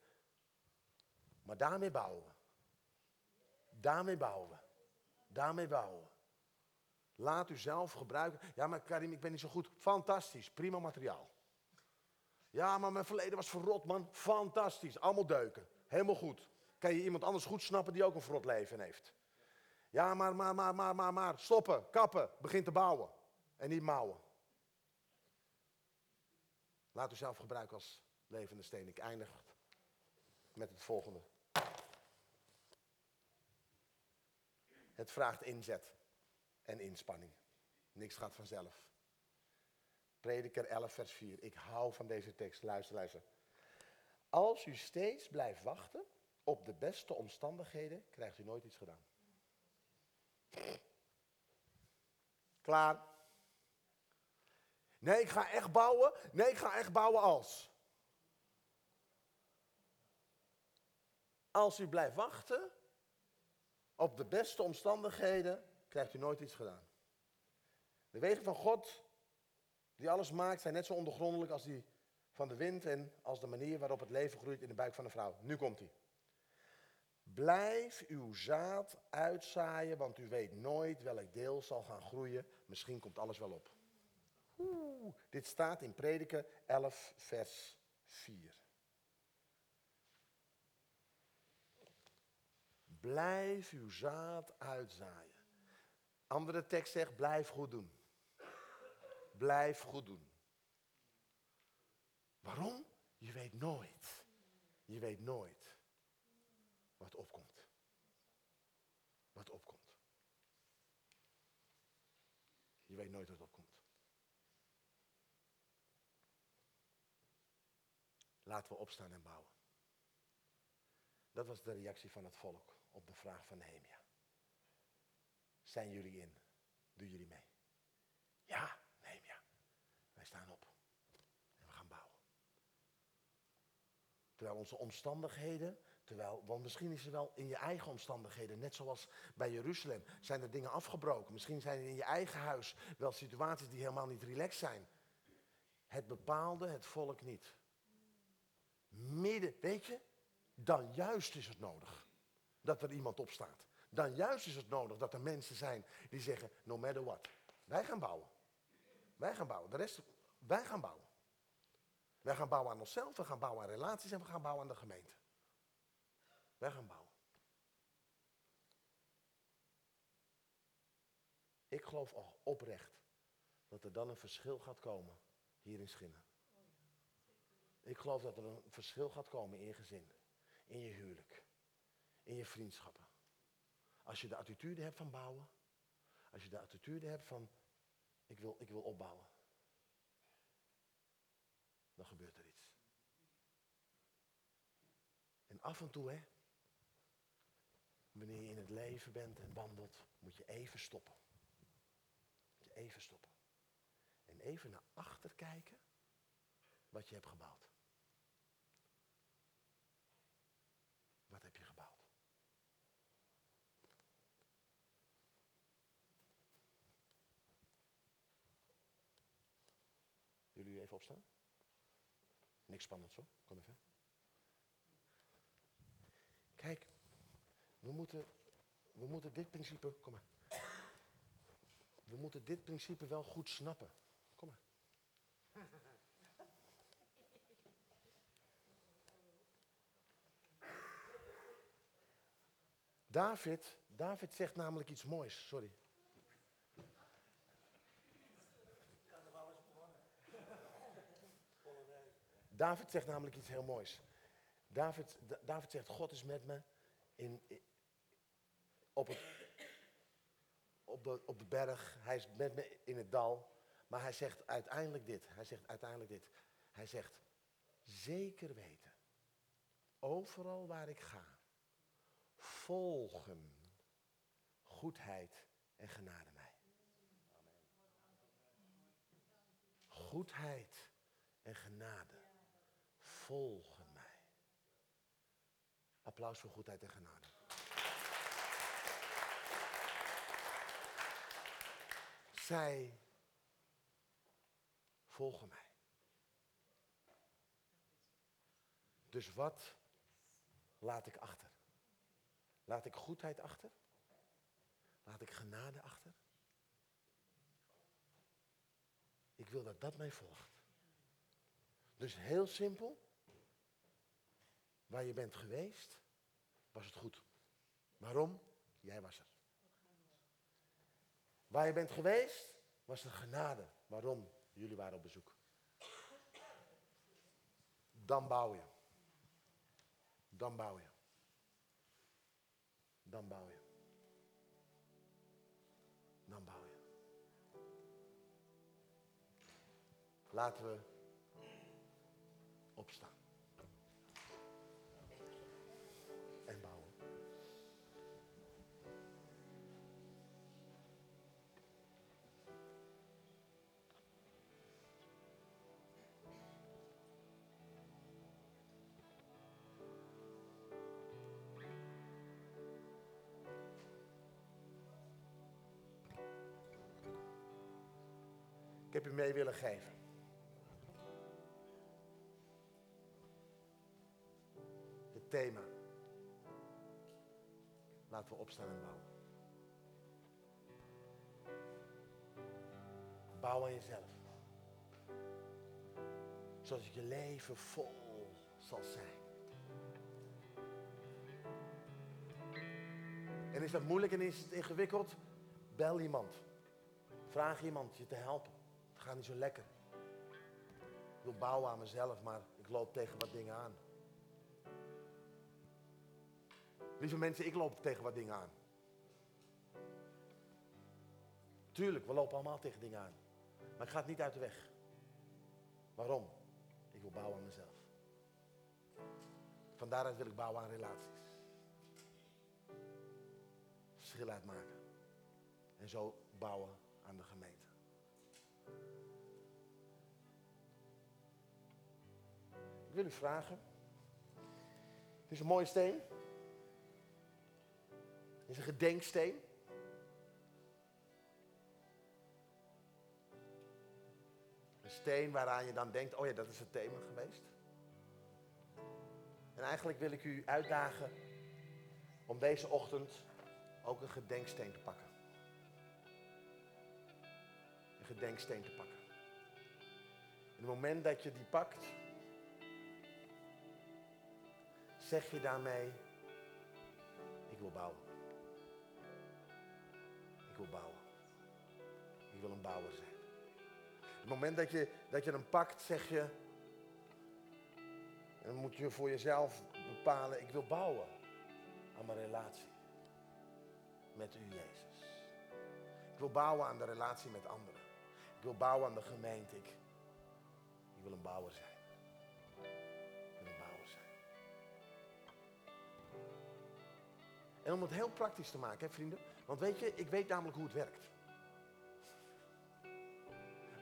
Maar daarmee bouwen we. Daarmee bouwen we. Daarmee bouwen we. Laat u zelf gebruiken. Ja, maar Karim, ik ben niet zo goed. Fantastisch, prima materiaal. Ja, maar mijn verleden was verrot, man. Fantastisch, allemaal deuken. Helemaal goed. Kan je iemand anders goed snappen die ook een verrot leven heeft? Ja, maar, maar, maar, maar, maar, maar. Stoppen, kappen, begin te bouwen. En niet mouwen. Laat u zelf gebruiken als levende steen. Ik eindig met het volgende. Het vraagt inzet en inspanning. Niks gaat vanzelf. Prediker 11, vers 4. Ik hou van deze tekst. Luister, luister. Als u steeds blijft wachten op de beste omstandigheden, krijgt u nooit iets gedaan. Klaar. Nee, ik ga echt bouwen. Nee, ik ga echt bouwen als. Als u blijft wachten op de beste omstandigheden, krijgt u nooit iets gedaan. De wegen van God, die alles maakt, zijn net zo ondergrondelijk als die van de wind en als de manier waarop het leven groeit in de buik van een vrouw. Nu komt hij. Blijf uw zaad uitzaaien, want u weet nooit welk deel zal gaan groeien. Misschien komt alles wel op. Oeh, dit staat in Prediker 11, vers 4. Blijf uw zaad uitzaaien. Andere tekst zegt, blijf goed doen. Blijf goed doen. Waarom? Je weet nooit. Je weet nooit wat opkomt. Wat opkomt. Je weet nooit wat opkomt. Laten we opstaan en bouwen. Dat was de reactie van het volk op de vraag van Nehemia. Zijn jullie in? Doen jullie mee? Ja, Nehemia. Wij staan op. En we gaan bouwen. Terwijl onze omstandigheden, terwijl, want misschien is er wel in je eigen omstandigheden, net zoals bij Jeruzalem, zijn er dingen afgebroken. Misschien zijn er in je eigen huis wel situaties die helemaal niet relaxed zijn. Het bepaalde het volk niet. Midden, weet je, dan juist is het nodig dat er iemand opstaat. Dan juist is het nodig dat er mensen zijn die zeggen, no matter what, wij gaan bouwen. Wij gaan bouwen. De rest, wij gaan bouwen. Wij gaan bouwen aan onszelf, we gaan bouwen aan relaties en we gaan bouwen aan de gemeente. Wij gaan bouwen. Ik geloof oprecht dat er dan een verschil gaat komen hier in Schinnen. Ik geloof dat er een verschil gaat komen in je gezin, in je huwelijk, in je vriendschappen. Als je de attitude hebt van bouwen, als je de attitude hebt van ik wil, ik wil opbouwen, dan gebeurt er iets. En af en toe, hè, wanneer je in het leven bent en wandelt, moet je even stoppen. Moet je even stoppen. En even naar achter kijken wat je hebt gebouwd. Wat gebouwd? Jullie even opstaan? Niks spannends hoor. Kom even. Kijk, we moeten, we moeten dit principe. Kom maar. We moeten dit principe wel goed snappen. Kom maar. David, David zegt namelijk iets moois. Sorry. David zegt namelijk iets heel moois. David, Da- David zegt, God is met me in, op, op, de, op de berg. Hij is met me in het dal. Maar hij zegt uiteindelijk dit. Hij zegt uiteindelijk dit. Hij zegt, zeker weten, overal waar ik ga, volgen goedheid en genade mij. Goedheid en genade volgen mij. Applaus voor goedheid en genade. Zij volgen mij. Dus wat laat ik achter? Laat ik goedheid achter? Laat ik genade achter? Ik wil dat dat mij volgt. Dus heel simpel. Waar je bent geweest, was het goed. Waarom? Jij was er. Waar je bent geweest, was er genade. Waarom? Jullie waren op bezoek. Dan bouw je. Dan bouw je. Dan bouw je. Dan bouw je. Laten we opstaan. Mee willen geven. Het thema. Laten we opstaan en bouwen. Bouw aan jezelf. Zodat je leven vol zal zijn. En is dat moeilijk en is het ingewikkeld? Bel iemand. Vraag iemand je te helpen. Gaat niet zo lekker. Ik wil bouwen aan mezelf, maar ik loop tegen wat dingen aan. Lieve mensen, ik loop tegen wat dingen aan. Tuurlijk, we lopen allemaal tegen dingen aan. Maar ik ga het niet uit de weg. Waarom? Ik wil bouwen aan mezelf. Van daaruit wil ik bouwen aan relaties. Verschil uitmaken. En zo bouwen aan de gemeente. Ik wil u vragen. Het is een mooie steen. Het is een gedenksteen. Een steen waaraan je dan denkt, oh ja, dat is het thema geweest. En eigenlijk wil ik u uitdagen om deze ochtend ook een gedenksteen te pakken. Een gedenksteen te pakken. En het moment dat je die pakt, zeg je daarmee, ik wil bouwen. Ik wil bouwen. Ik wil een bouwer zijn. Het moment dat je, dat je hem pakt, zeg je, en dan moet je voor jezelf bepalen, ik wil bouwen aan mijn relatie. met u, Jezus. Ik wil bouwen aan de relatie met anderen. Ik wil bouwen aan de gemeente. Ik wil een bouwer zijn. En om het heel praktisch te maken, hè, vrienden. Want weet je, ik weet namelijk hoe het werkt.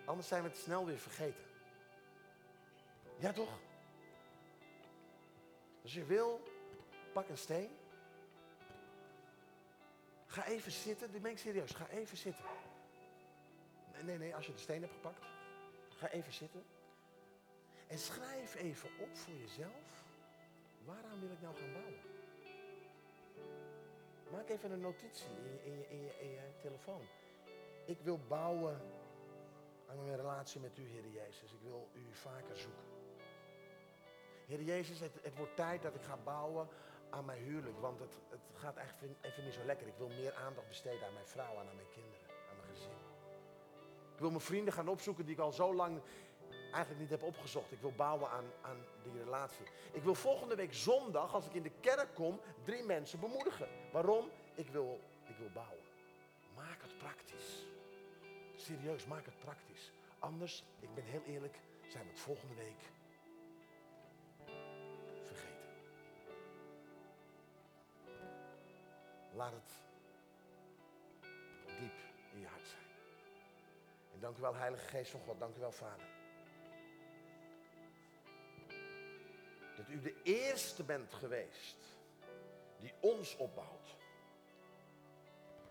Anders zijn we het snel weer vergeten. Ja, toch? Als je wil, pak een steen. Ga even zitten. Dit ben ik serieus. Ga even zitten. Nee, nee, nee. Als je de steen hebt gepakt. Ga even zitten. En schrijf even op voor jezelf. Waaraan wil ik nou gaan bouwen? Maak even een notitie in je, in je, in je, telefoon. Ik wil bouwen aan mijn relatie met u, Heer Jezus. Ik wil u vaker zoeken. Heer Jezus, het, het wordt tijd dat ik ga bouwen aan mijn huwelijk. Want het, het gaat echt even niet zo lekker. Ik wil meer aandacht besteden aan mijn vrouw en aan mijn kinderen, aan mijn gezin. Ik wil mijn vrienden gaan opzoeken die ik al zo lang eigenlijk niet heb opgezocht. Ik wil bouwen aan, aan die relatie. Ik wil volgende week zondag, als ik in de kerk kom, drie mensen bemoedigen. Waarom? Ik wil, ik wil bouwen. Maak het praktisch. Serieus, maak het praktisch. Anders, ik ben heel eerlijk, zijn we het volgende week vergeten. Laat het diep in je hart zijn. En dank u wel, Heilige Geest van God. Dank u wel, Vader. Dat u de eerste bent geweest die ons opbouwt.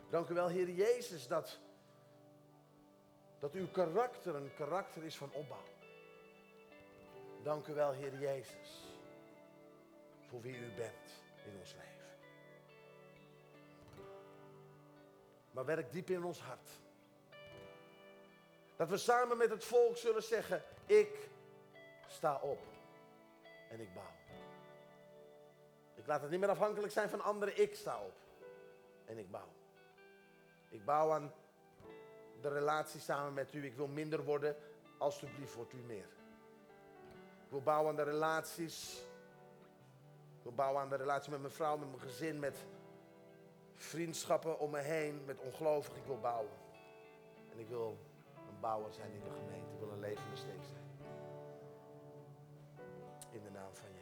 Dank u wel, Heer Jezus, dat, dat uw karakter een karakter is van opbouw. Dank u wel, Heer Jezus, voor wie u bent in ons leven. Maar werk diep in ons hart. Dat we samen met het volk zullen zeggen, ik sta op en ik bouw. Ik laat het niet meer afhankelijk zijn van anderen, ik sta op en ik bouw. Ik bouw aan de relatie samen met u. Ik wil minder worden, alstublieft wordt u meer. Ik wil bouwen aan de relaties. Ik wil bouwen aan de relatie met mijn vrouw, met mijn gezin, met vriendschappen om me heen, met ongelovigen. Ik wil bouwen. En ik wil een bouwer zijn in de gemeente. Ik wil een levende steek zijn. In de naam van